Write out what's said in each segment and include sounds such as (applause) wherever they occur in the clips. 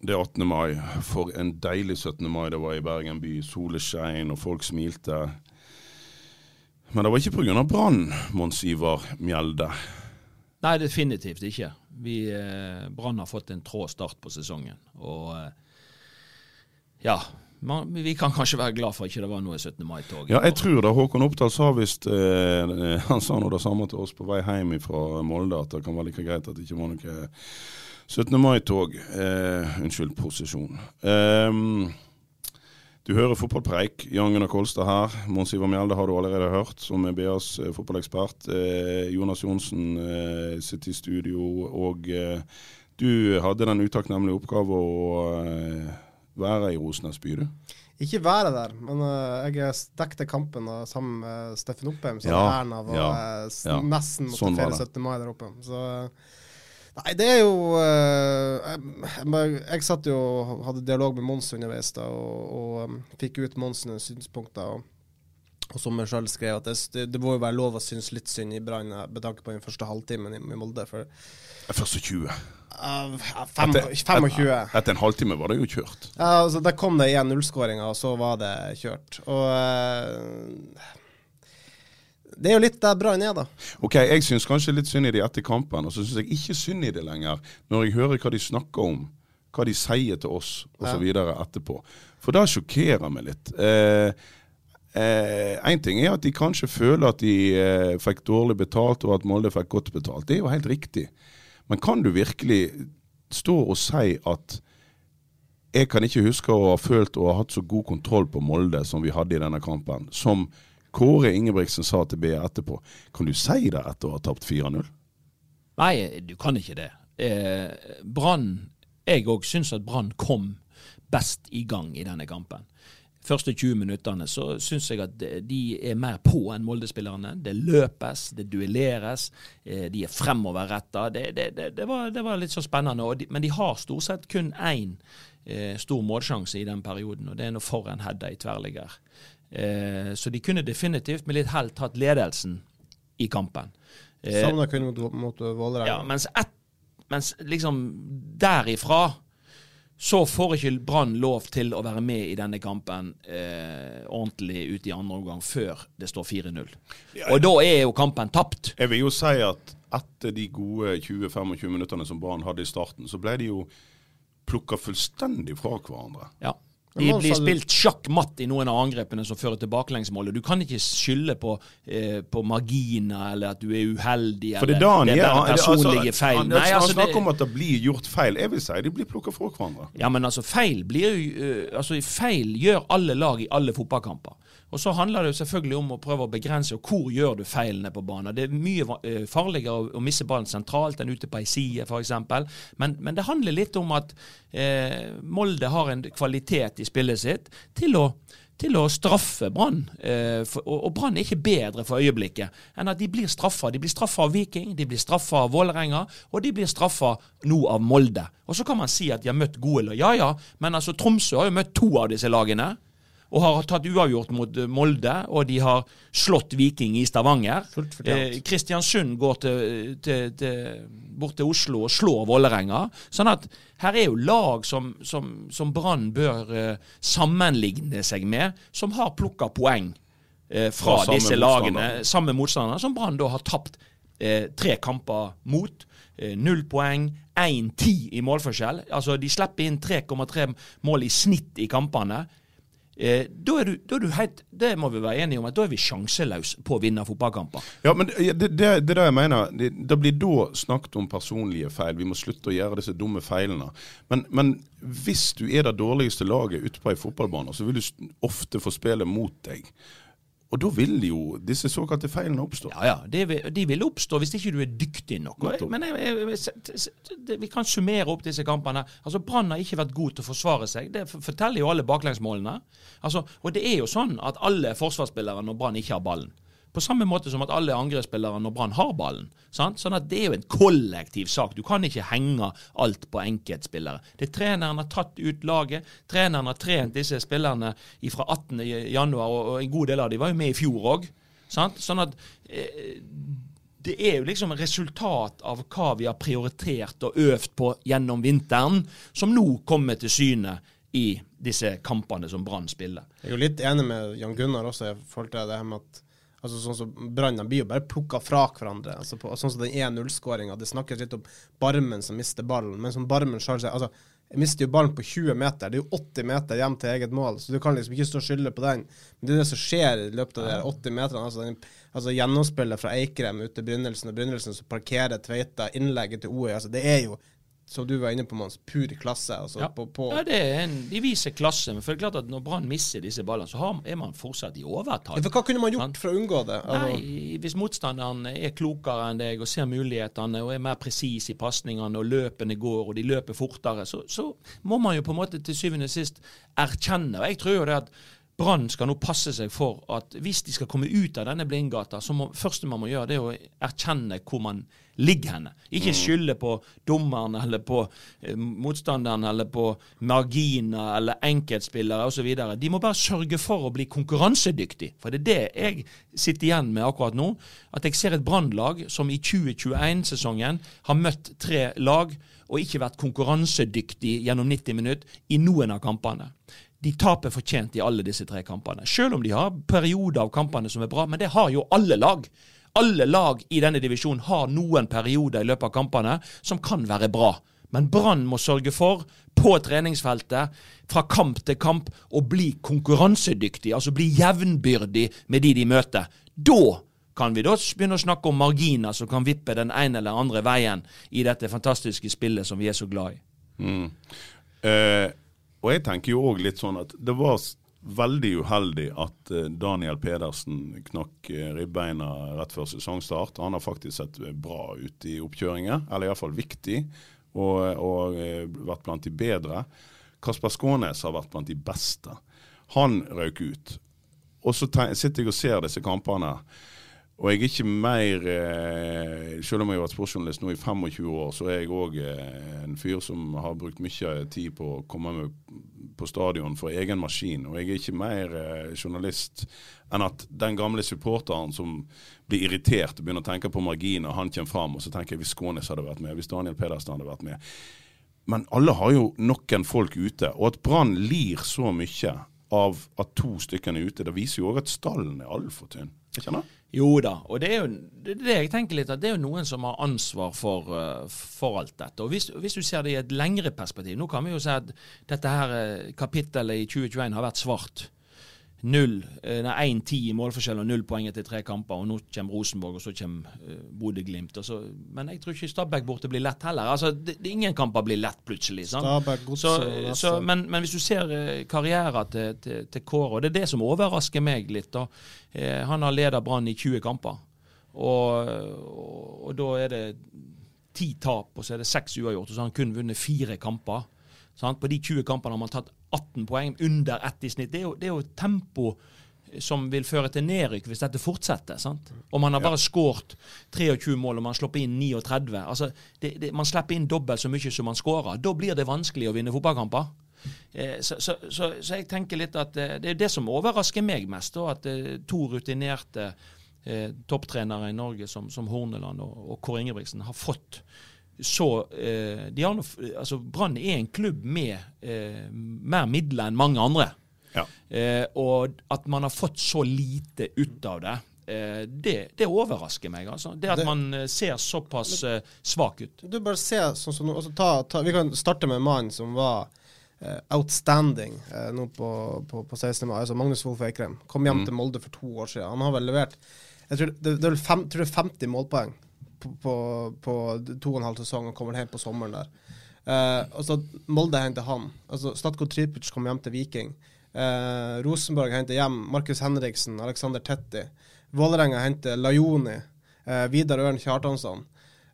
Det er 18. mai. For en deilig 17. mai det var i Bergen by. Soleskjein, og folk smilte. Men det var ikke pga. brann, Mons Ivar Mjelde. Nei, definitivt ikke. Vi, eh, Brann har fått en trå start på sesongen. Og eh, ja, man, vi kan kanskje være glad for ikke det var noe 17. mai-tog. Ja, jeg tror det. Håkon Oppdal sa visst eh, (laughs) Han sa noe det samme til oss på vei hjem fra Molde, at det kan være like greit at det ikke var noe 17. mai-tog. Eh, unnskyld posisjon. Um, du hører fotballpreik. Jan Gunnar Kolstad her. Mons Ivar Mjelde har du allerede hørt, som er BAs eh, fotballekspert. Eh, Jonas Johnsen eh, sitter i studio, og eh, du hadde den utakknemlige oppgave å eh, være i Rosenes by, du. Ikke være der, men uh, jeg dekket kampen da, sammen med Steffen Oppheim, som Ja, æren av å ja, ja. nesten måtte Sånn feire 17. mai der oppe. Så eh, Nei, det er jo eh, jeg, jeg, satt jo og hadde dialog med Mons underveis da, og, og um, fikk ut Mons synspunkter. Og, og som jeg sjøl skrev, at det, det, må jo være lov å synes litt synd i Brann eh, med tanke på den første halvtimen i, i Molde. For Første 20. uh, fem, Etter- 25 Etter en halvtime var det jo kjørt. ja, altså, Der kom det igjen nullskåringer, og så var det kjørt. Og eh, det er jo litt der Brann er, da. Ok, Jeg syns kanskje litt synd i det etter kampen, og så syns jeg ikke synd i det lenger når jeg hører hva de snakker om, hva de sier til oss osv. videre etterpå. For det sjokkerer meg litt. Én eh, ting er at de kanskje føler at de eh, fikk dårlig betalt, og at Molde fikk godt betalt. Det er jo helt riktig. Men kan du virkelig stå og si at jeg kan ikke huske å ha følt og ha hatt så god kontroll på Molde som vi hadde i denne kampen, som Kåre Ingebrigtsen sa til BA etterpå. Kan du si det etter å ha tapt 4-0? Nei, du kan ikke det. Eh, Brann Jeg òg syns at Brann kom best i gang i denne kampen. Første 20 minuttene så syns jeg at de er mer på enn Molde-spillerne. Det løpes, det duelleres, eh, de er fremoverretta. Det, det, det, det, var, litt så spennende. Men de har stort sett kun én eh, stor målsjanse i den perioden, og det er når Forhen header i tverrligger. Eh, så de kunne definitivt med litt hell tatt ledelsen i kampen. Eh, Savna kun mot, mot Vålerenga. ja, mens, et, mens liksom derifra så får ikke Brann lov til å være med i denne kampen eh, ordentlig ut i andre omgang før det står 4-0. Og da er jo kampen tapt. Jeg vil jo si at etter de gode 20-25 minuttene som Brann hadde i starten, så ble de jo plukka fullstendig fra hverandre. Ja. De blir spilt sjakk matt i noen av angrepene som fører til baklengsmålet. Du kan ikke skylde på, eh, på marginer eller at du er uheldig For det det er bare det- altså, personlige feil. Han, Nei, han altså, snakker det- om at det blir gjort feil. Jeg vil si de blir plukka fra hverandre. Ja, men altså feil blir øh, Altså feil gjør alle lag i alle fotballkamper. Og så handler det jo selvfølgelig om å prøve å begrense og hvor gjør du feilene på banen. Det er mye øh, farligere å, misse ballen sentralt enn ute på ei side f.eks. Men, men det handler litt om at eh, Molde har en kvalitet i spillet sitt til å til å straffe Brann. Eh, og Brann er ikke bedre for øyeblikket enn at de blir straffa. De blir straffa av Viking, de blir straffa av Vålerenga, og de blir straffa nå av Molde. Og så kan man si at de har møtt gode lag. Ja ja, men altså Tromsø har jo møtt to av disse lagene. Og har tatt uavgjort mot eh, Molde, og de har slått Viking i Stavanger. Eh, Kristiansund går til, til, til, bort til Oslo og slår Vålerenga. Sånn at her er jo lag som, som, som Brann bør eh, sammenligne seg med, som har plukka poeng eh, fra Fra disse lagene, samme motstandere, som Brann da har tapt eh, tre kamper mot. eh, null poeng, 1-10 i målforskjell. Altså, de slipper inn 3,3 mål i snitt i kampene. Eh, da er du, da er du helt, Det må vi være enige om, at da er vi sjanseløse på å vinne fotballkamper. Ja, men det, det, det er det jeg mener. Det, det blir da snakket om personlige feil. Vi må slutte å gjøre disse dumme feilene. Men, men hvis du er det dårligste laget ute på ei fotballbane, så vil du ofte få spille mot deg. Og da vil jo disse såkalte feilene oppstå. Ja, ja, De vil, De vil oppstå hvis ikke du er dyktig nok. Men jeg, jeg, jeg, vi kan summere opp disse kampene. Altså, Brann har ikke vært god til å forsvare seg. Det forteller jo alle baklengsmålene. Altså, og det er jo sånn at alle er forsvarsspillere når Brann ikke har ballen. På samme måte som at alle er angrepsspillere når Brann har ballen. Sant? Sånn at Det er jo en kollektiv sak. Du kan ikke henge alt på enkeltspillere. Det er Treneren har tatt ut laget. Treneren har trent disse spillerne fra 18. januar, og og en god del av dem var jo med i fjor òg. Sånn at eh, det er jo liksom resultat av hva vi har prioritert og øvd på gjennom vinteren, som nå kommer til syne i disse kampene som Brann spiller. Jeg er jo litt enig med Jan Gunnar også forhold til det her med at altså sånn som Brann blir jo bare plukka fra hverandre. Altså på, sånn som den 1-0-skåringa. Det snakkes litt om Barmen som mister ballen, men som Barmen selv sier altså, Jeg mister jo ballen på 20 meter. Det er jo 80 meter hjem til eget mål, så du kan liksom ikke stå og skylde på den. Men det er det som skjer i løpet av de 80 meterne. Altså, altså gjennomspillet fra Eikrem ut til Brynildsen, og Brynildsen som parkerer Tveita, innlegget til OE. Altså, det er jo, som du var inne på, Mons, pur klasse. Altså, Ja. på, på, Ja, det er en, De viser klasse, men for det er klart at når Brann mister disse ballene, så har, er man fortsatt i overtall. Ja, for hva kunne man gjort for å unngå det? Altså, Nei, Hvis motstanderen er klokere enn deg og ser mulighetene og er mer presis i pasningene og løpene går og de løper fortere, så, så må man jo på en måte til syvende og sist erkjenne. Og jeg tror jo det at Brann skal nå passe seg for at hvis de skal komme ut av denne blindgata, så må første man må gjøre, det er å erkjenne hvor man ligger henne. Ikke skylde på dommeren eller på eh, motstanderen eller på marginer eller enkeltspillere osv. De må bare sørge for å bli konkurransedyktig. For det er det jeg sitter igjen med akkurat nå. At jeg ser et Brannlag som i 2021-sesongen har møtt tre lag og ikke vært konkurransedyktig gjennom 90 minutter i noen av kampene. De taper fortjent i alle disse tre kampene. Selv om de har perioder av kampene som er bra, men det har jo alle lag. Alle lag i denne divisjonen har noen perioder i løpet av kampene som kan være bra. Men Brann må sørge for, på treningsfeltet, fra kamp til kamp, å bli konkurransedyktig. Altså bli jevnbyrdig med de de møter. Da kan vi da begynne å snakke om marginer som kan vippe den ene eller andre veien i dette fantastiske spillet som vi er så glad i. Mm. Eh, og jeg tenker jo òg litt sånn at det var veldig uheldig at eh, Daniel Pedersen knakk eh, ribbeina rett før sesongstart. Han har faktisk sett bra ut i oppkjøringer, eller iallfall viktig, og, og eh, vært blant de bedre. Kasper Skånes har vært blant de beste. Han røyk ut. Og så sitter jeg og ser disse kampene. Og jeg er ikke mer Selv om jeg har vært sportsjournalist nå i 25 år, så er jeg òg en fyr som har brukt mye tid på å komme med på stadion for egen maskin. Og jeg er ikke mer eh, journalist enn at den gamle supporteren som blir irritert og begynner å tenke på marginer, han kommer fram, og så tenker jeg hvis Skånes hadde vært med, hvis Daniel Pedersen hadde vært med. Men alle har jo noen folk ute. Og at Brann lir så mye av at to stykker er ute, det viser jo òg at stallen er altfor tynn. Jo da, og det er jo det, det jeg tenker litt, at det er jo noen som har ansvar for, eh, for alt dette. Og hvis, hvis du ser det i et lengre perspektiv, nå kan vi jo si at dette her eh, kapittelet i 2021 har vært svart. Null, eh, nei, 1-10 i målforskjell og null poeng etter tre kamper. og Nå kommer Rosenborg, og så kommer uh, Bodø-Glimt. Men jeg tror ikke Stabæk borte blir lett heller. Altså, det, Ingen kamper blir lett plutselig. Så, og så, men, men hvis du ser eh, karrieren til, til, til Kåre, og det er det som overrasker meg litt da. Eh, han har ledet Brann i 20 kamper. Og, og, og da er det ti tap, og så er det seks uavgjort. Og så har han kun vunnet fire kamper. Sant? På de 20 kampene har man tatt 18 poeng, under ett i snitt. Det er jo, det er jo tempo som vil føre til nedrykk hvis dette fortsetter. sant? Og man har bare skåret 23 mål, og man slipper inn 39. Altså, det, det, Man slipper inn dobbelt så mye som man skårer. Da blir det vanskelig å vinne fotballkamper. Eh, så, så, så, så jeg tenker litt at eh, det er det som overrasker meg mest. Da, at eh, to rutinerte topptrenere i Norge som, som Horneland og, og Kåre Ingebrigtsen har fått så eh, de har nå altså Brann er en klubb med eh, mer midler enn mange andre. Ja. Eh, og at man har fått så lite ut av det, eh, det, det overrasker meg. altså. Det at Det- man eh, ser såpass eh, svak ut. Du bare se sånn som altså ta, ta, Vi kan starte med mannen som var eh, outstanding eh, nå på, på, på 16. mai, altså Magnus Wolff Eikrem. Kom hjem til Molde for to år siden. Han har vel levert jeg tror det, det fem, tror det er 50 målpoeng på, på, på to og en halv sesong og kommer hjem på sommeren der. Og så Molde henter han. Altså Statko Tripic kom hjem til Viking. Uh, Rosenborg henter hjem Markus Henriksen, Alexander Tetti. Vålerenga henter Lajoni. Uh, Vidar Ørn Kjartansson.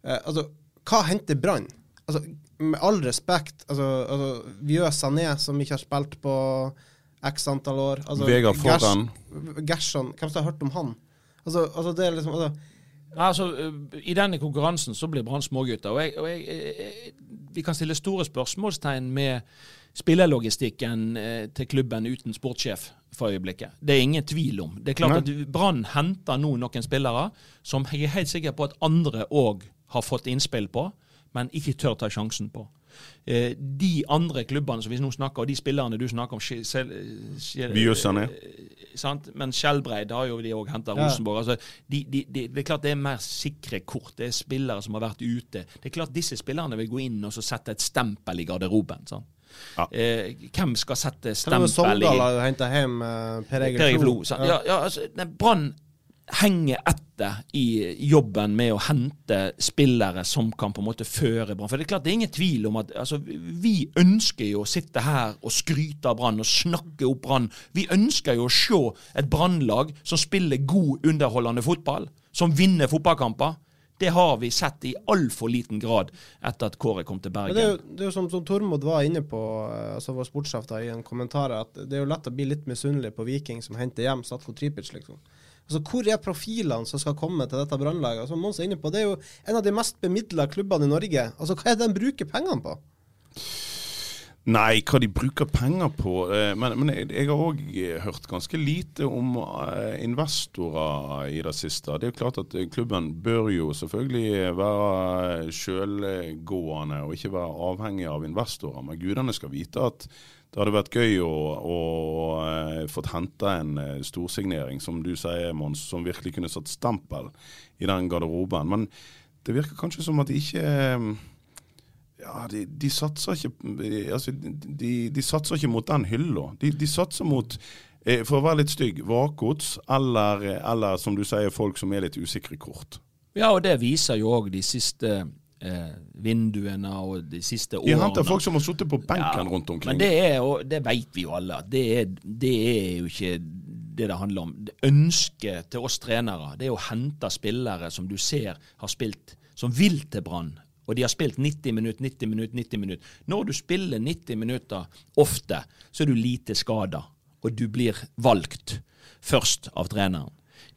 Altså, hva henter Brann? Altså, med all respekt, altså, altså Vieux Sané, som ikke har spilt på x antall år altså, Vegard Forhen. Gerson, hvem som har hørt om han? Altså, altså det er liksom altså, Altså, eh, I denne konkurransen så blir Brann smågutter. Og, jeg, og jeg, eh, vi kan stille store spørsmålstegn med spillerlogistikken eh, til klubben uten sportssjef for øyeblikket. Det er ingen tvil om. Det er klart at Brann henter nå noen spillere som jeg er helt sikker på at andre òg har fått innspill på, men ikke tør ta sjansen på. Eh, de andre klubbene som vi nå snakker og de spillerne du snakker om Skje- Sel- Skje- Men Skjelbreid har jo de òg henta Ja. Rosenborg. Altså, de, de, de, det er klart det er mer sikre kort. Det er spillere som har vært ute. Det er klart disse spillerne vil gå inn og så sette et stempel i garderoben. sant? Ja. Eh, hvem skal sette stempel Sogndal i har jo henta hjem eh, Per Egil. Flo? Ja, ja, altså, Brann henger etter i jobben med å hente spillere som kan på en måte føre Brann. For det er klart det er ingen tvil om at altså, vi ønsker jo å sitte her og skryte av Brann og snakke opp Brann. Vi ønsker jo å se et Brannlag som spiller god, underholdende fotball. Som vinner fotballkamper. Det har vi sett i altfor liten grad etter at Kåre kom til Men det er jo, Bergen. det er jo som, som Tormod var inne på, eh, altså vår sportssjef i en kommentar, at det er jo lett å bli litt misunnelig på Viking som henter hjem Statko Tripic, liksom. Altså, Hvor er profilene som skal komme til dette brannlaget? Altså, Det er jo en av de mest bemidla klubbene i Norge. Altså, Hva er det de bruker pengene på? Nei, hva de bruker penger på. eh, Men, men jeg, jeg har òg hørt ganske lite om eh, investorer i det siste. Det er jo klart at eh, klubben bør jo selvfølgelig være sjølgående og ikke være avhengig av investorer. Men gudene skal vite at det hadde vært gøy å, å eh, fått henta en eh, storsignering, som du sier, Mons, som virkelig kunne satt stempel i den garderoben. Men det virker kanskje som at de ikke eh, ja, de, de satser ikke altså, de, de satser ikke mot den hylla. De, de satser mot, for å være litt stygg, vakgods eller, eller som du sier, folk som er litt usikre kort. Ja, og det viser jo òg de siste eh, vinduene og de siste årene. De henter folk som har sittet på benken Ja, rundt omkring. Men det, er, og det vet vi jo alle, at det det er jo ikke det det handler om. Det Ønsket til oss trenere det er å hente spillere som du ser har spilt, som vil til Brann. Og de har spilt 90 minutter, 90 minutter, 90 minutter. Når du spiller 90 minutter ofte, så er du lite skada, og du blir valgt først av treneren.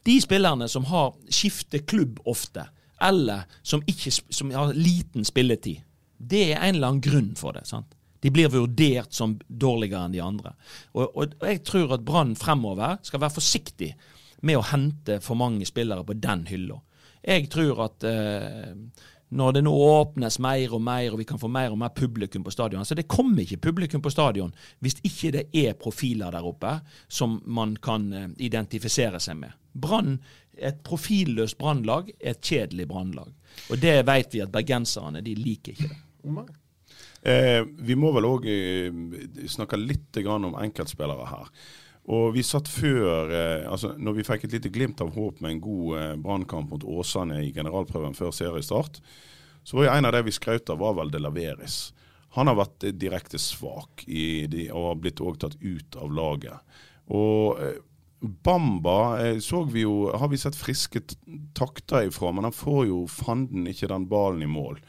De spillerne som har skifter klubb ofte, eller som, ikke, som har liten spilletid, det er en eller annen grunn for det. sant? De blir vurdert som dårligere enn de andre. Og, og, og jeg tror at Brann fremover skal være forsiktig med å hente for mange spillere på den hylla. Jeg tror at eh, når det nå åpnes mer og mer, og vi kan få mer og mer publikum på stadion Så det kommer ikke publikum på stadion hvis ikke det er profiler der oppe som man kan eh, identifisere seg med. Brann, et profilløst brannlag, er et kjedelig brannlag. Og det vet vi at bergenserne de liker ikke det. Eh, vi må vel òg eh, snakke litt grann om enkeltspillere her. Og vi satt før, eh, altså når vi fikk et lite glimt av håp med en god eh, brannkamp mot Åsane i generalprøven før seriestart, så var jo en av de vi skrøt av, var vel De Laveris. Han har vært eh, direkte svak i de, og har blitt òg tatt ut av laget. Og eh, Bamba eh, så vi jo, har vi sett friske takter ifra, men han får jo fanden ikke den ballen i mål.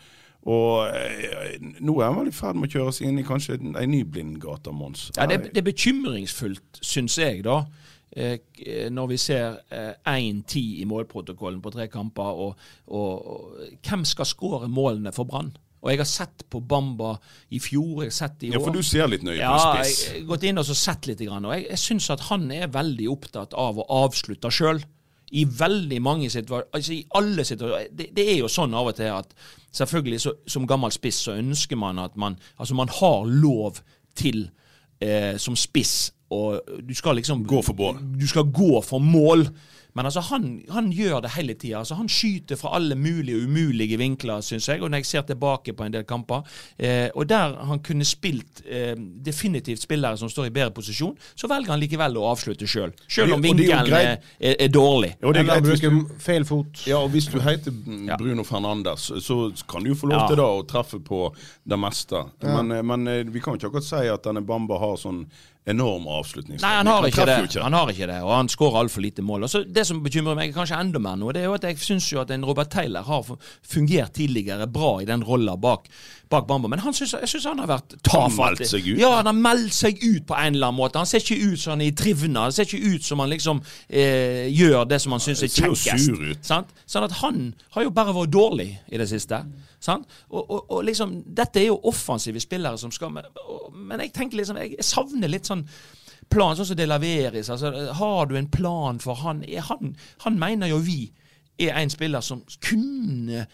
Og eh, nå er han vel i ferd med å kjøre seg inn i kanskje en, en ny blindgate, Mons. Ja, det, det er bekymringsfullt, syns jeg, da. Eh, når vi ser eh, 1-10 i målprotokollen på tre kamper, og, og hvem skal skåre målene for Brann? Og jeg har sett på Bamba i fjor, jeg har sett i år. Ja, for du ser litt nøye Ja, på jeg spiss. har gått inn og så sett litt, grann, og jeg, jeg syns at han er veldig opptatt av å avslutte sjøl. I veldig mange situasjoner, altså i alle situasjoner. Det, det er jo sånn av og til at selvfølgelig så, som gammel spiss så ønsker man at man Altså man har lov til, eh, som spiss, og du skal liksom Gå for mål. Du skal gå for mål. Men altså, han, han gjør det hele tida. Altså, han skyter fra alle mulige og umulige vinkler, syns jeg. Og når jeg ser tilbake på en del kamper, eh, og der han kunne spilt eh, definitivt spillere som står i bedre posisjon, så velger han likevel å avslutte sjøl. Sjøl om det vinkelen er, er, er dårlig. Og det er greit hvis du, feil fot. ja, og hvis du heter Ja. Bruno Fernandes, så kan du jo få lov Ja. til da å treffe på det meste. Men, eh, men eh, vi kan jo ikke akkurat si at denne Bamba har sånn enorm avslutningsteknikk. Nei, han har ikke treffer det. ikke Han har ikke det, og han skårer altfor lite mål. Altså, så Det som bekymrer meg kanskje enda mer nå, det er jo at jeg syns jo at en Robert Taylor har fungert tidligere bra i den rolla bak, bak Bamba. Men han synes, jeg syns han har vært tafatt. Han meldt seg ut. Ja, han har meldt seg ut på en eller annen måte. Han ser ikke ut som han er i trivna. Han ser ikke ut som han liksom eh, gjør det som han syns er ser jo kjekkest. sur ut. Sant? Sånn at han har jo bare vært dårlig i det siste. Sant? Og, og, og liksom, dette er jo offensive spillere som skal Men, og, men jeg tenker liksom, jeg savner litt sånn plan, sånn som det laveres. Altså, har du en plan for han? Han? Han mener jo vi er en spiller som kunne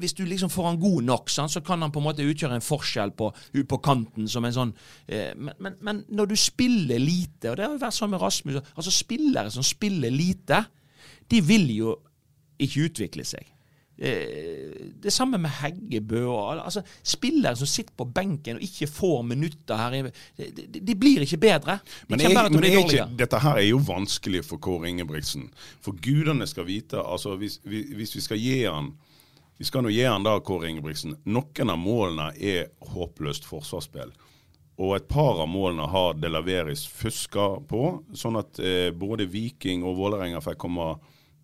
Hvis du liksom får han god nok, så kan han på en måte utgjøre en forskjell på, på kanten. som en sånn eh, men, men, men når du spiller lite, og det har jo vært sånn med Rasmus altså Spillere som spiller lite, de vil jo ikke utvikle seg. Eh, det samme med Heggebø. Og, altså, spillere som sitter på benken og ikke får minutter her de, de, de blir ikke bedre. De Men, jeg, men bli er ikke, dette her er jo vanskelig for Kåre Ingebrigtsen. For gudene skal vite altså hvis hvis vi skal gi han Vi skal nå gi han da, Kåre Ingebrigtsen. Noen av målene er håpløst forsvarsspill. Og et par av målene har Delaveris fuska på, sånn at eh, både Viking og Vålerenga fikk komme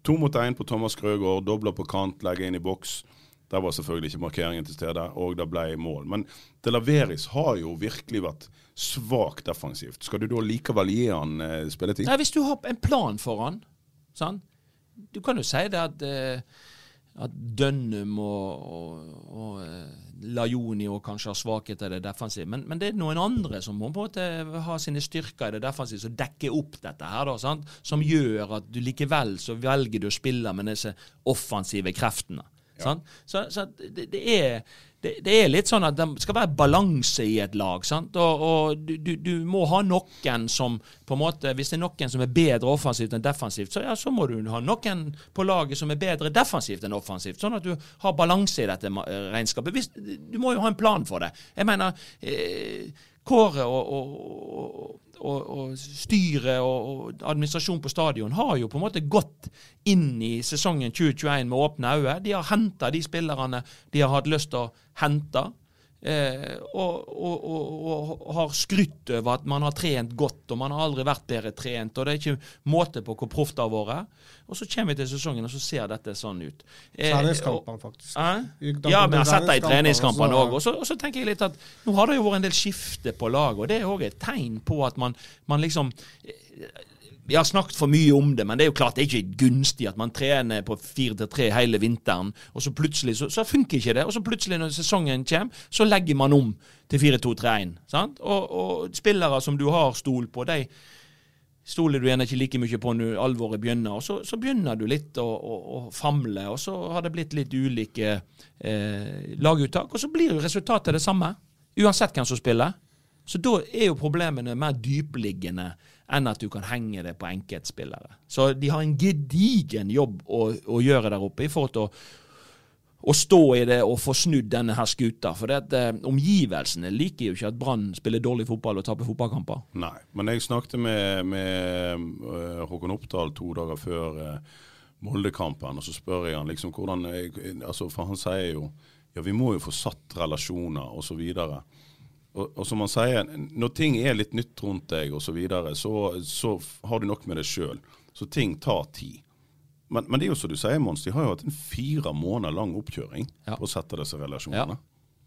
to mot én på Thomas Grøgaard, dobler på kant, legger inn i boks. Der var selvfølgelig ikke markeringen til stede, og det ble mål. Men De Laveris har jo virkelig vært svakt defensivt. Skal du da likevel gi han eh, spilletid? Nei, Hvis du har en plan for han sant? Du kan jo si det at, eh, at Dønnum og, og, og eh, Lajoni og kanskje har svakheter i det defensive, men, men det er noen andre som må på en måte ha sine styrker i det defensive, som dekker opp dette her, da, sant? som gjør at du likevel så velger du å spille med disse offensive kreftene. Sant? Så, så det, det, er, det, det er litt sånn at det skal være balanse i et lag. Sant? Og, og du, du, må ha noen som på en måte, Hvis det er noen som er bedre offensivt enn defensivt, så, ja, så må du ha noen på laget som er bedre defensivt enn offensivt. Sånn at du har balanse i dette regnskapet. Hvis, du må jo ha en plan for det. Jeg mener eh, Kåre og, og, og, og styret og, og administrasjonen på stadion har jo på en måte gått inn i sesongen 2021 med åpne øyne. De har henta de spillerne de har hatt lyst til å hente. Eh, og, og, og, og har skrytt over at man har trent godt, og man har aldri vært bedre trent. og Det er ikke måte på hvor proft det har vært. Og så kommer vi til sesongen, og så ser dette sånn ut. Eh, Treningskampene, faktisk. Eh? Ja, men jeg har sett det i treningskampene, òg. Og, så- og så tenker jeg litt at nå har det jo vært en del skifte på laget, og det er òg et tegn på at man, man liksom vi har snakket for mye om det, men det er jo klart det er ikke gunstig at man trener på 4-3 hele vinteren, og så plutselig så, så funker ikke det. Og så plutselig når sesongen kommer, så legger man om til 4-2-3-1. Og, og spillere som du har stol på, de stoler du gjerne ikke like mye på når alvoret begynner. Og så, så begynner du litt å, å, å famle, og så har det blitt litt ulike eh, laguttak. Og så blir jo resultatet det samme, uansett hvem som spiller. Så da er jo problemene mer dypliggende enn at du kan henge det på enkeltspillere. Så de har en gedigen jobb å, å gjøre der oppe i forhold til å, å stå i det og få snudd denne her skuta. For det at, eh, omgivelsene liker jo ikke at Brann spiller dårlig fotball og taper fotballkamper. Nei, men jeg snakket med, med øh, Håkon Oppdal to dager før øh, Molde-kampen, og så spør jeg han liksom hvordan jeg, altså For han sier jo ja, vi må jo få satt relasjoner og så. Og, og som han sier, når ting er litt nytt rundt deg og så videre, så, så har du nok med det sjøl. Så ting tar tid. Men, men det er jo som du sier, Mons, de har jo hatt en fire måneder lang oppkjøring Ja. på å sette disse relasjonene.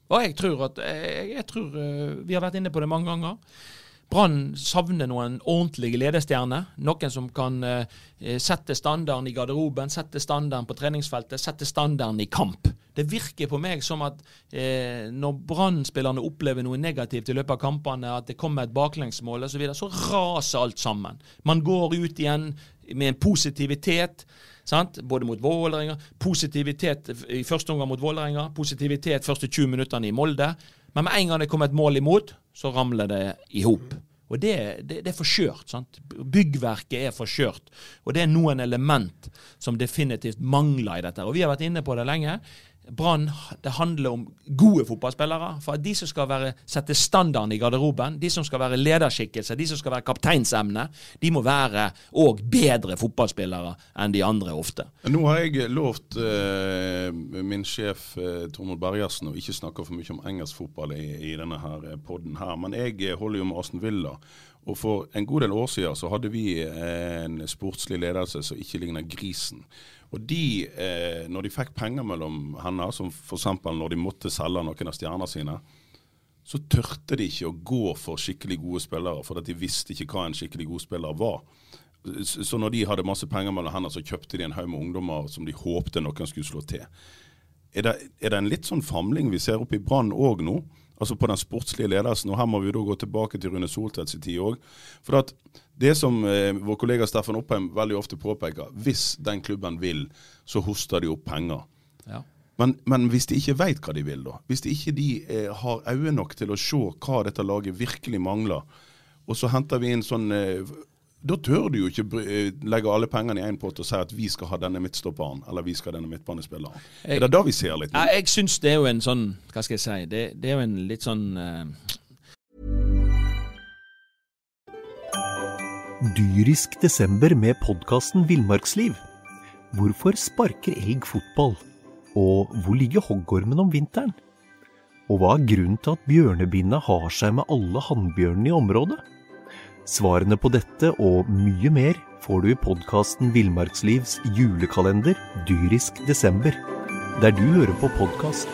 Og jeg tror at jeg, jeg tror, eh, Vi har vært inne på det mange ganger. Brann savner noen ordentlige ledestjerner. Noen som kan eh, sette standarden i garderoben, sette standarden på treningsfeltet, sette standarden i kamp. Det virker på meg som at eh, når Brann-spillerne opplever noe negativt i løpet av kampene, at det kommer et baklengsmål osv., så, så raser alt sammen. Man går ut igjen med en positivitet. Sant? Både mot Vålerenga. Positivitet i første omgang mot Vålerenga. Positivitet første 20 minuttene i Molde. Men med en gang det kommer et mål imot, så ramler det i hop. Og det, det, det er forskjørt. sant? Byggverket er forskjørt. Og det er noen element som definitivt mangler i dette. Og vi har vært inne på det lenge. Brann det handler om gode fotballspillere. For de som skal være, sette standarden i garderoben, de som skal være lederskikkelse, de som skal være kapteinsemne, de må være òg bedre fotballspillere enn de andre ofte. Nå har jeg lovt eh, min sjef eh, Tormod Bergersen å ikke snakke for mye om engelsk fotball i, i denne her poden podden her, men jeg eh, holder jo med Aston Villa. Og For en god del år siden så hadde vi eh, en sportslig ledelse som ikke ligner grisen. Og de, eh, når de fikk penger mellom hender, som f.eks. når de måtte selge noen av stjernene sine, så tørte de ikke å gå for skikkelig gode spillere, for de visste ikke hva en skikkelig god spiller var. Så når de hadde masse penger mellom hendene, så kjøpte de en haug med ungdommer som de håpte noen skulle slå til. Er det, er det en litt sånn famling vi ser oppe i Brann òg nå? Altså på den sportslige ledelsen. Og her må vi da gå tilbake til Rune Soltvedts tid òg. For at det som eh, vår kollega Steffen Oppheim veldig ofte påpeker, hvis den klubben vil, så hoster de opp penger. Ja. Men, men, hvis de ikke veit hva de vil, da, hvis de ikke de eh, har øyne nok til å se hva dette laget virkelig mangler, og så henter vi inn sånn eh, da tør du jo ikke eh, legge alle pengene i én pott og si at vi skal ha denne midtstopperen, eller vi skal ha denne midtbanespilleren. Jeg, er det da vi ser litt? Ja, jeg syns det er jo en sånn Hva skal jeg si? Det, det er jo en litt sånn uh... Dyrisk desember med podkasten Villmarksliv. Hvorfor sparker elg fotball? Og hvor ligger hoggormen om vinteren? Og hva er grunnen til at bjørnebinna har seg med alle hannbjørnene i området? Svarene på dette og mye mer får du i podkasten Villmarkslivs julekalender dyrisk desember, der du hører på podkast.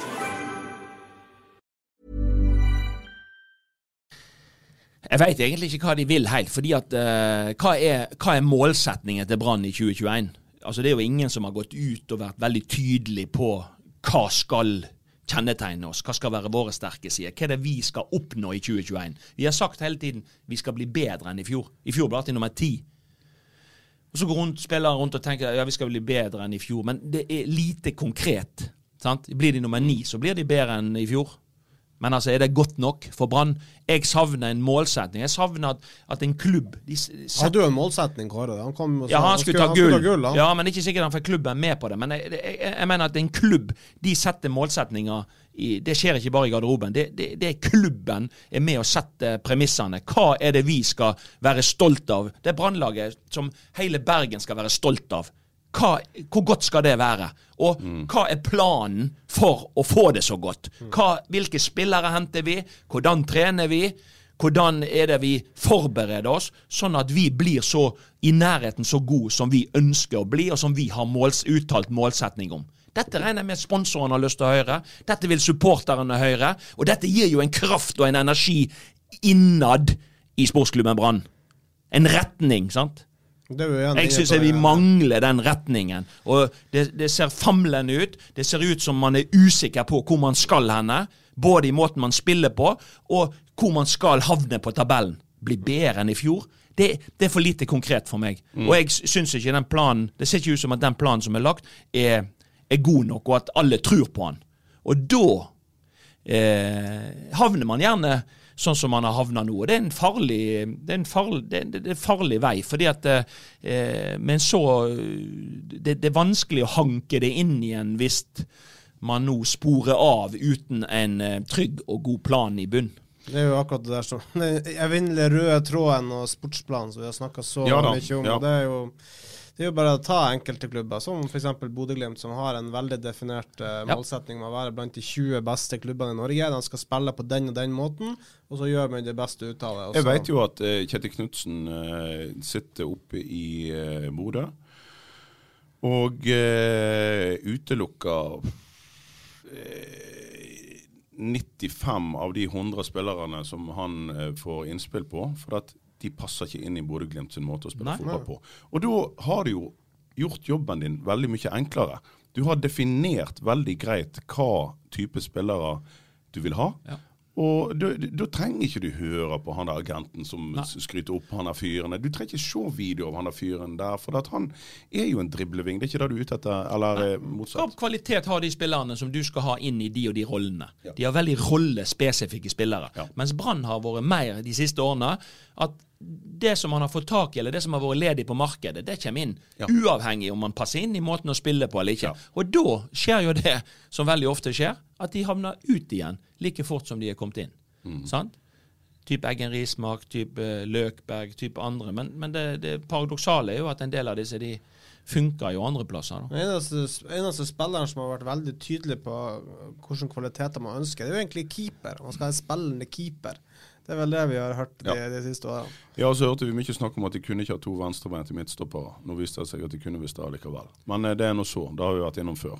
Jeg veit egentlig ikke hva de vil helt. fordi at uh, hva, er, hva, er, målsetningen til Brann i 2021? Altså Det er jo ingen som har gått ut og vært veldig tydelig på hva skal kjennetegne oss? Hva skal være våre sterke sider? Hva er det vi skal oppnå i 2021? Vi har sagt hele tiden vi skal bli bedre enn i fjor. I fjor ble det nummer ti. Og Så går rundt, spillere rundt og tenker ja, vi skal bli bedre enn i fjor, men det er lite konkret. Sant? Blir de nummer ni, så blir de bedre enn i fjor. Men altså, er det godt nok for Brann? Jeg savner en målsetning. Jeg savner at, at en klubb Hadde jo en målsetning, Kåre. Han kom og sa ja, han skulle, han skulle ta gull. gull ja, men ikke sikkert han fikk klubben med på det. Men jeg, jeg, jeg mener at en klubb de setter målsetninger i, Det skjer ikke bare i garderoben. Det, det, det, er klubben er med å sette premissene. Hva er det vi skal være stolt av? Det er Brannlaget som hele Bergen skal være stolt av hva, hvor godt skal det være? Og mm. hva er planen for å få det så godt? Hva, hvilke spillere henter vi? Hvordan trener vi? Hvordan er det vi forbereder oss, sånn at vi blir så i nærheten så god som vi ønsker å bli, og som vi har måls, uttalt målsetning om? Dette regner jeg med sponsorene har lyst til å høre. Dette vil supporterne høre. Og dette gir jo en kraft og en energi innad i sportsklubben Brann. En retning, sant? Jeg syns vi mangler den retningen. Og det, det, ser famlende ut. Det ser ut som man er usikker på hvor man skal henne. Både i måten man spiller på, og hvor man skal havne på tabellen. Bli bedre enn i fjor. Det, det er for lite konkret for meg. Mm. Og jeg syns ikke den planen Det ser ikke ut som at den planen som er lagt, er, er god nok, og at alle tror på den. Og da eh, havner man gjerne sånn som man har havna nå. Og Det er en farlig, det er en farlig, det er, det er farlig vei. fordi at eh, Men så det, det, er vanskelig å hanke det inn igjen hvis man nå sporer av uten en eh, trygg og god plan i bunn. Det er jo akkurat det der som (laughs) Den evinnelige røde tråden og sportsplanen som vi har snakka så ja, mye om. Ja. det er jo det er jo bare å ta enkelte klubber, som f.eks. Bodø-Glimt, som har en veldig definert uh, målsetning med å være blant de 20 beste klubbene i Norge. De skal spille på den og den måten, og så gjør man det beste ut av det. Jeg vet jo at uh, Kjetil Knutsen uh, sitter oppe i uh, Bodø og utelukker 95 av de 100 spillerne som han får innspill på. For at de passer ikke inn i Bodø-Glimt sin måte å spille Nei. fotball på. Og da har du jo gjort jobben din veldig mye enklere. Du har definert veldig greit hva type spillere du vil ha. Ja. Og da, trenger ikke du høre på han der agenten som Nei. skryter opp han der fyren. Du trenger ikke se video av han der fyren der, for han er jo en dribleving. Det er ikke det du er ute etter? Eller eh, Hva motsatt? kvalitet har de spillerne som du skal ha inn i de og de rollene? De har veldig rollespesifikke spillere. Ja. Mens Brann har vært mer de siste årene at det som man har fått tak i, eller det som har vært ledig på markedet, det kommer inn. Ja. Uavhengig om man passer inn i måten å spille på eller ikke. Ja. Og da skjer jo det som veldig ofte skjer, at de havner ut igjen like fort som de er kommet inn. Mm. Sant? Type Eggen Rismark, type eh, Løkberg, type andre. Men, men det, det paradoksale er jo at en del av disse de funker jo andre plasser. Den eneste, eneste spilleren som har vært veldig tydelig på uh, hvilke kvaliteter man ønsker, det er jo egentlig keeper. Man skal ha en spillende keeper. Det er vel det vi har hørt de, Ja. de siste årene. Ja, så hørte vi mye snakk om at de kunne ikke ha to venstrebeinte midtstoppere. Nå viste det seg at de kunne visst det likevel. Men eh, det er nå så. Det har vi vært innom før.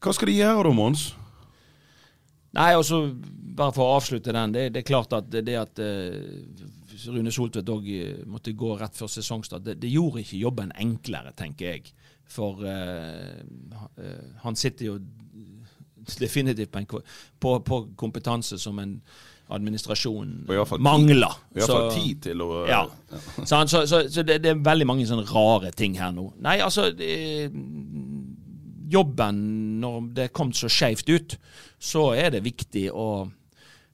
Hva skal de gjøre da, Mons? Nei, og så bare for å avslutte den. Det, det er klart at det, det at uh, Rune Soltvedt òg måtte gå rett før sesongstart, det, det gjorde ikke jobben enklere, tenker jeg. For uh, eh, han sitter jo definitivt på, en, på, på kompetanse som en administrasjon Og i hvert fall tid- mangler. I hvert fall tid til å ja. Sant? Så, så, så det, det er veldig mange sånne rare ting her nå. Nei, altså det, Jobben, når det er kommet så skeivt ut, så er det viktig å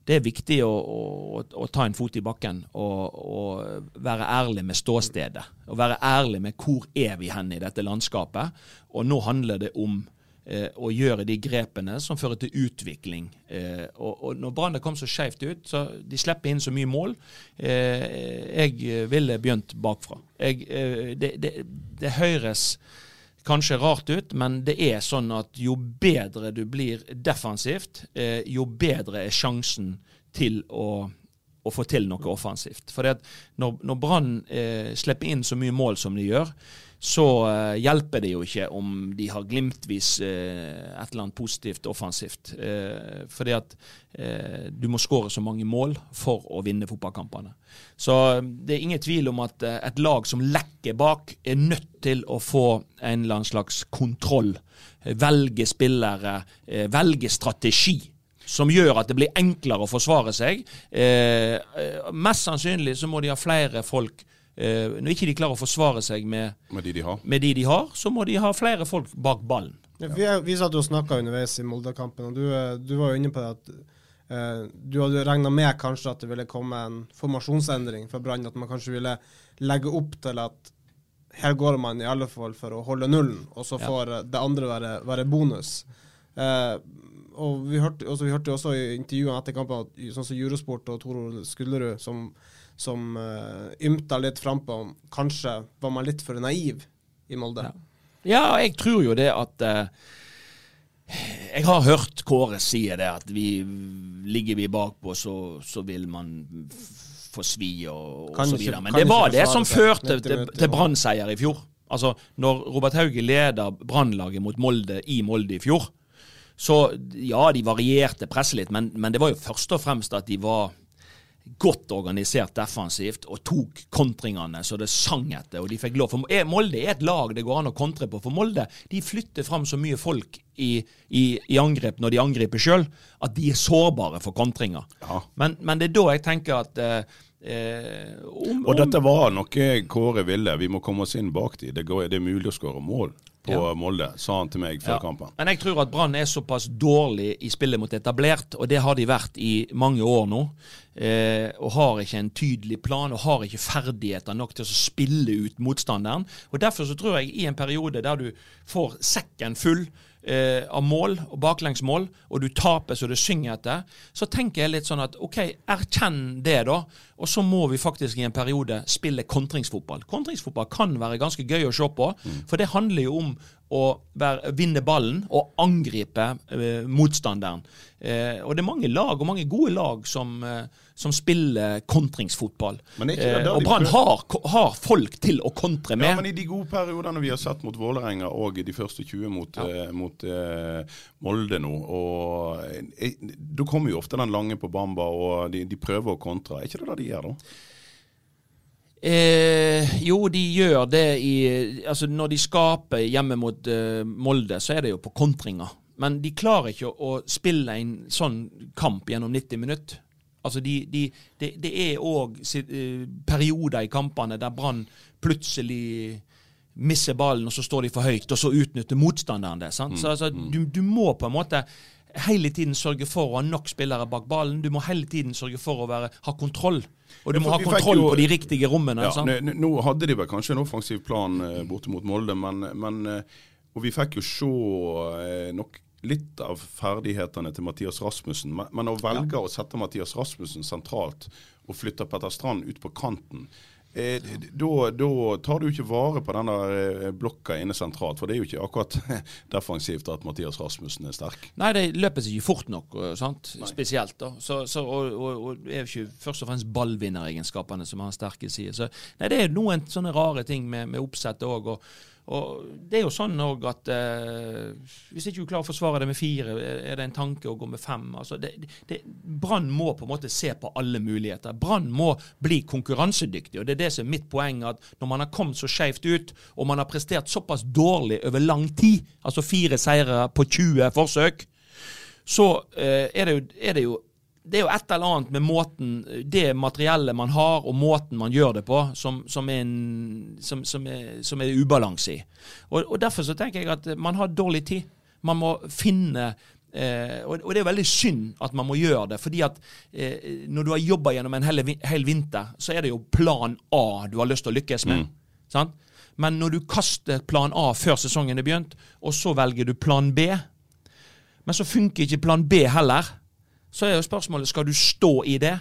det er viktig å, å, å ta en fot i bakken og, og være ærlig med ståstedet. Og være ærlig med hvor er vi hen i dette landskapet. Og nå handler det om eh, å gjøre de grepene som fører til utvikling. Eh, og, og når Brann kom så skeivt ut, så de slipper inn så mye mål. Eh, jeg ville begynt bakfra. Jeg, eh, det, det, det høres kanskje rart ut, men det er sånn at jo bedre du blir defensivt, eh, jo bedre er sjansen til å, å få til noe offensivt. For når, når Brann eh, slipper inn så mye mål som de gjør, så eh, hjelper det jo ikke om de har glimtvis eh, et eller annet positivt offensivt. Eh, fordi at du må skåre så mange mål for å vinne fotballkampene. Så det er ingen tvil om at et lag som lekker bak, er nødt til å få en eller annen slags kontroll. Velge spillere, velge strategi som gjør at det blir enklere å forsvare seg. Eh, mest sannsynlig så må de ha flere folk eh, Når ikke de klarer å forsvare seg med, Med de de har. med de de har, så må de ha flere folk bak ballen. Ja, Vi, er- vi satt jo og snakka underveis i Molde-kampen, og du, eh, du var jo inne på det at eh, du hadde regna med kanskje at det ville komme en formasjonsendring fra Brann, at man kanskje ville legge opp til at her går man i alle fall for å holde nullen, og så får ja. det andre være, være bonus. Eh, og vi hørte, også, vi hørte jo også i intervjuene etter kampen at sånn som Eurosport og Toro Skullerud, som, som uh, ymta litt frampå om kanskje var man litt for naiv i Molde. Ja, jeg tror jo det at uh, Jeg har hørt Kåre si det, at vi ligger vi bakpå, så, så vil man få svi og, og så videre. Men det var det som førte til, til Brann-seier i fjor. Altså, når Robert Hauge leder Brannlaget mot Molde i Molde i fjor, så ja, de varierte presset litt, men, men det var jo først og fremst at de var godt organisert defensivt og tok kontringene så det sang etter. og de fikk lov. For eh, Molde er et lag det går an å kontre på. For Molde de flytter fram så mye folk i, i, i angrep når de angriper sjøl, at de er sårbare for kontringer. Ja. Men, men det er da jeg tenker at eh, eh, om, Og dette var noe Kåre ville. Vi må komme oss inn bak de. Det, går, det er mulig å skåre mål på Ja. Molde, sa han til meg før Ja. kampen. Men jeg tror at Brann er såpass dårlig i spillet mot etablert, og det har de vært i mange år nå. Eh, og har ikke en tydelig plan, og har ikke ferdigheter nok til å spille ut motstanderen. Og Derfor så tror jeg i en periode der du får sekken full eh, av mål og baklengsmål, og du taper så det synger etter, så tenker jeg litt sånn at OK, erkjenn det, da. Og så må vi faktisk i en periode spille kontringsfotball. Kontringsfotball kan være ganske gøy å se på, for det handler jo om å være, vinne ballen og angripe eh, motstanderen. Eh, og det er mange lag, og mange gode lag, som, eh, som spiller kontringsfotball. Eh, og Brann har, har folk til å kontre med. Ja, men i de gode periodene vi har sett mot Vålerenga og de første 20 mot, eh, mot eh, Molde nå, og da kommer jo ofte den lange på Bamba, og de, de prøver å kontre. Er ikke det det de gjør da? Eh, jo, de gjør det i Altså, når de skaper hjemme mot eh, Molde, så er det jo på kontringer. Men de klarer ikke å, å spille en sånn kamp gjennom 90 minutter. Altså de, de, det, det er òg perioder i kampene der Brann plutselig misser ballen, og så står de for høyt, og så utnytter motstanderen det. sant? Så altså, du, du må på en måte hele tiden sørge for å ha nok spillere bak ballen. Du må hele tiden sørge for å være, ha kontroll. Og du må ha kontroll jo- på de riktige rommene. Ja, nå, nå hadde de vel kanskje en offensiv plan eh, borte mot Molde, men, men eh, Og vi fikk jo se eh, nok litt av ferdighetene til Mathias Rasmussen. Men, men å velge å sette Mathias Rasmussen sentralt og flytte Petter Strand ut på kanten eh, da, da tar du ikke vare på den der eh, blokka inne sentralt, for det er jo ikke akkurat (laughs) defensivt at Mathias Rasmussen er sterk. Nei, de løper seg ikke fort nok, sant? spesielt. da. Så, så, og, og, og det er jo ikke først og fremst ballvinneregenskapene som har sterke sider. Så nei, det er noen sånne rare ting med, med oppsettet òg. Og, og det er jo sånn òg at eh, hvis ikke du klarer å forsvare det med fire, er det en tanke å gå med fem. Altså, Brann må på en måte se på alle muligheter. Brann må bli konkurransedyktig. og Det er det som er mitt poeng. at Når man har kommet så skjevt ut, og man har prestert såpass dårlig over lang tid, altså fire seire på 20 forsøk, så eh, er, det jo, er det jo det er jo et eller annet med måten, det materiellet man har, og måten man gjør det på, som, som, er, en, som, som er, som er ubalanse i. Og, og Derfor så tenker jeg at man har dårlig tid. Man må finne eh, og, og det er veldig synd at man må gjøre det. fordi at eh, når du har jobba gjennom en hel, hel vinter, så er det jo plan A du har lyst til å lykkes med. Sant? Men når du kaster plan A før sesongen er begynt, og så velger du plan B, men så funker ikke plan B heller. Så er jo spørsmålet skal du stå i det,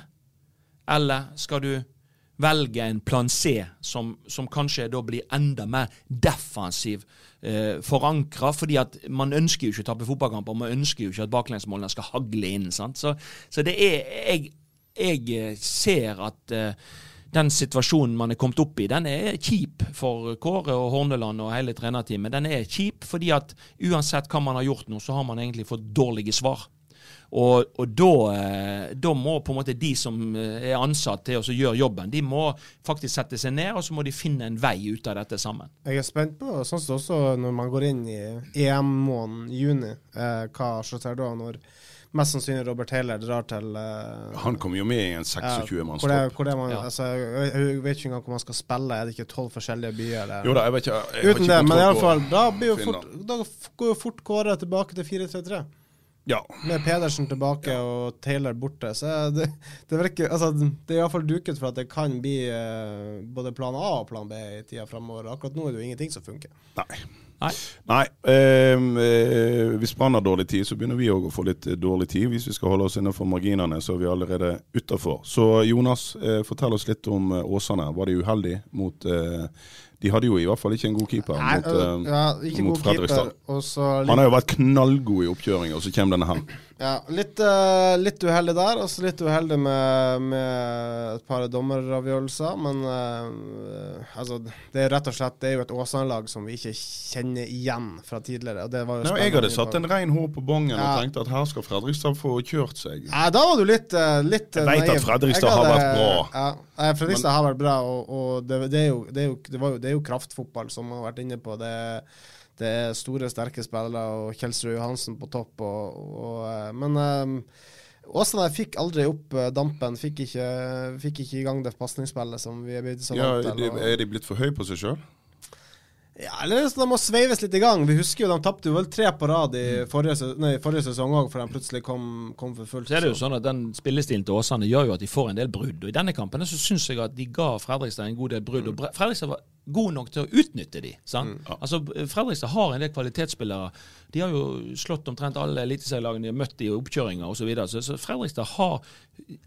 eller skal du velge en plan C som, som kanskje da blir enda mer defensiv eh, forankra, fordi at man ønsker jo ikke å tape fotballkamper, man ønsker jo ikke at baklengsmålene skal hagle inn. sant? Så, så det er Jeg, jeg eh, ser at eh, den situasjonen man er kommet opp i, den er kjip for Kåre og Horneland og hele trenerteamet. Den er kjip fordi at uansett hva man har gjort nå, så har man egentlig fått dårlige svar. Og, og da, eh, da må på en måte de som eh, er ansatt til å gjøre jobben, de må faktisk sette seg ned, og så må de finne en vei ut av dette sammen. Jeg er spent på, sånn som også når man går inn i EM-måneden, juni, eh, hva skjer da når mest sannsynlig Robert Taylor drar til eh, Han kommer jo med i en ja, 26-manns hvor det, tropp. hvor man, Ja. altså, jeg, jeg vet ikke engang hvor man skal spille, er det ikke tolv forskjellige byer? Eller? Jo da, jeg vet ikke. Jeg Uten ikke det, men i alle fall, da, blir jo fort, da går jo fort Kåre tilbake til 4-3-3. Ja. Med Pedersen tilbake og Taylor borte. Så det, det virker Altså, det er iallfall duket for at det kan bli uh, både plan A og plan B i tida framover. Akkurat nå er det jo ingenting som funker. Nei. Nei. Nei, ehm, eh, hvis Brann har dårlig tid, så begynner vi òg å få litt eh, dårlig tid. Hvis vi skal holde oss innenfor marginene, så er vi allerede utafor. Så Jonas, eh, fortell oss litt om eh, Åsane. Var de uheldige mot eh, De hadde jo i hvert fall ikke en god keeper Nei, mot, eh, øh, ja, mot. Fredrikstad. Han har jo vært knallgod i oppkjøringa, og så kommer denne her. Ja, litt, uh, litt uheldig der, og så litt uheldig med, med et par dommeravgjørelser. Men uh, altså, det er rett og slett Det er jo et Åsane-lag som vi ikke kjenner igjen fra tidligere. Og det var jo Nei, jeg hadde satt en rein hår på bongen Ja. og tenkte at her skal Fredrikstad få kjørt seg. Nei, da var du litt, uh, litt Jeg vet at. Fredrikstad Jeg har vært bra. Ja, Fredrikstad Fredrikstad har vært bra, og, og det, det, er jo, det, er jo, det, var jo, det er jo kraftfotball som man har vært inne på. Det, det er store, sterke spillere og Kjelsrud Johansen på topp. Og, og, eh, men um, Åsane fikk aldri opp eh, dampen. Fikk ikke, fikk ikke i gang det pasningsspillet som vi er blitt så Ja, vant til. Ja, er de blitt for høye på seg sjøl? ja, eller så de må sveives litt i gang. Vi husker jo de tapte vel tre på rad Mm. i forrige, nei, forrige sesong òg, for de plutselig kom, kom for fullt. Så er det jo sånn at Den spillestilen til Åsane gjør jo at de får en del brudd. Og I denne kampen så syns jeg at de ga Fredrikstad en god del brudd. Og Fredrikstad var god nok til å utnytte de. Sant? Altså, Fredrikstad har en del kvalitetsspillere. De har jo slått omtrent alle eliteserielagene de har møtt i oppkjøringer osv. Så, videre. så så Fredrikstad har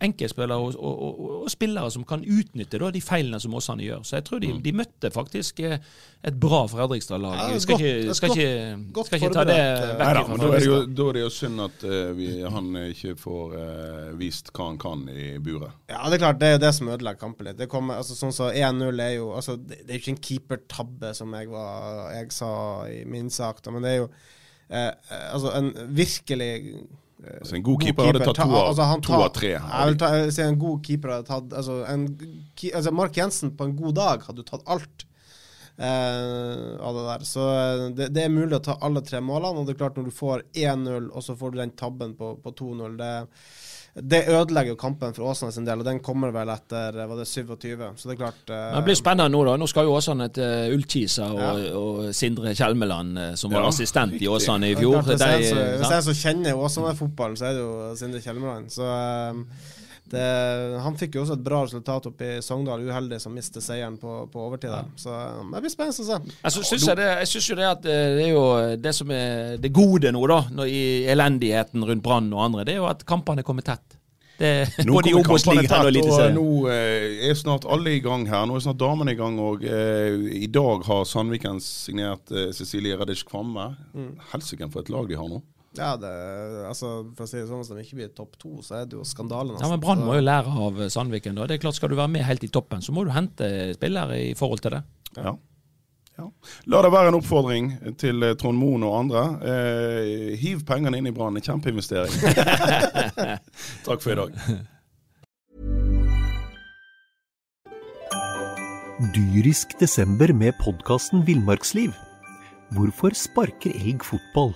enkeltspillere og, og, og, og spillere som kan utnytte da, de feilene som Åsane gjør. Så jeg tror de, de møtte faktisk eh, et bra Fredrikstad-lag. Ja, skal, godt- ikke, skal, godt- ikke, godt skal ikke ta det eh, vekk fra er, Fredrikstad. da er det jo synd at uh, vi, han ikke får uh, vist hva han kan i buret. Ja, det er klart, det er jo det som ødelegger kampen litt. Det kommer, altså sånn så 1-0 er jo altså, det, det er jo ikke en keepertabbe, som jeg, var, jeg sa i min sak, da, men det er jo eh, eh, altså en virkelig eh, Altså, en god keeper hadde tatt to av- altså, han to av tre. Jeg vil ta, jeg vil si en god keeper hadde tatt altså, en, altså Mark Jensen på en god dag hadde tatt alt. Uh, av det der. Så eh, det, det er mulig å ta alle tre målene. Og det er klart, når du får 1-0, og så får du den tabben på, på 2-0 det det ødelegger jo kampen for Åsane sin del, og den kommer vel etter var det 27. Så det er klart eh, Det blir spennende nå, da. Nå skal jo Åsane til uh, Ullkisa og, ja. og, Sindre Kjelmeland, uh, som var ja, assistent i Åsane i fjor. Klart, hvis, jeg, så, hvis jeg så kjenner Åsane-fotballen, så er det jo Sindre Kjelmeland. Så uh, det, han fikk jo også et bra resultat oppe i Sogndal, uheldig som mistet seieren på, på overtid Ja. Så det blir spennende å se. Altså, synes jeg, det, jeg synes jo det at eh, det er jo det som er det gode nå, da, når, i elendigheten rundt Brann og andre, det er jo at kampene kommer tett. Det, nå kommer kampene tett, og, og nå eh, er snart alle i gang her. Nå er snart damene i gang òg. Eh, I dag har Sandviken signert eh, Cecilie Radish Kvamme. Mm. Helsike for et lag de har nå. Ja, det, altså, for å si det sånn, Hvis de ikke blir topp to, så er det jo skandale. Ja, men Brann må jo lære av Sandviken. da. Det er klart Skal du være med helt i toppen, så må du hente spillere i forhold til det. Ja. ja. La det være en oppfordring til eh, Trond Moen og andre. Eh, hiv pengene inn i Brann. Kjempeinvestering. (laughs) Takk for i dag. Dyrisk desember med podkasten Villmarksliv. Hvorfor sparker elg fotball?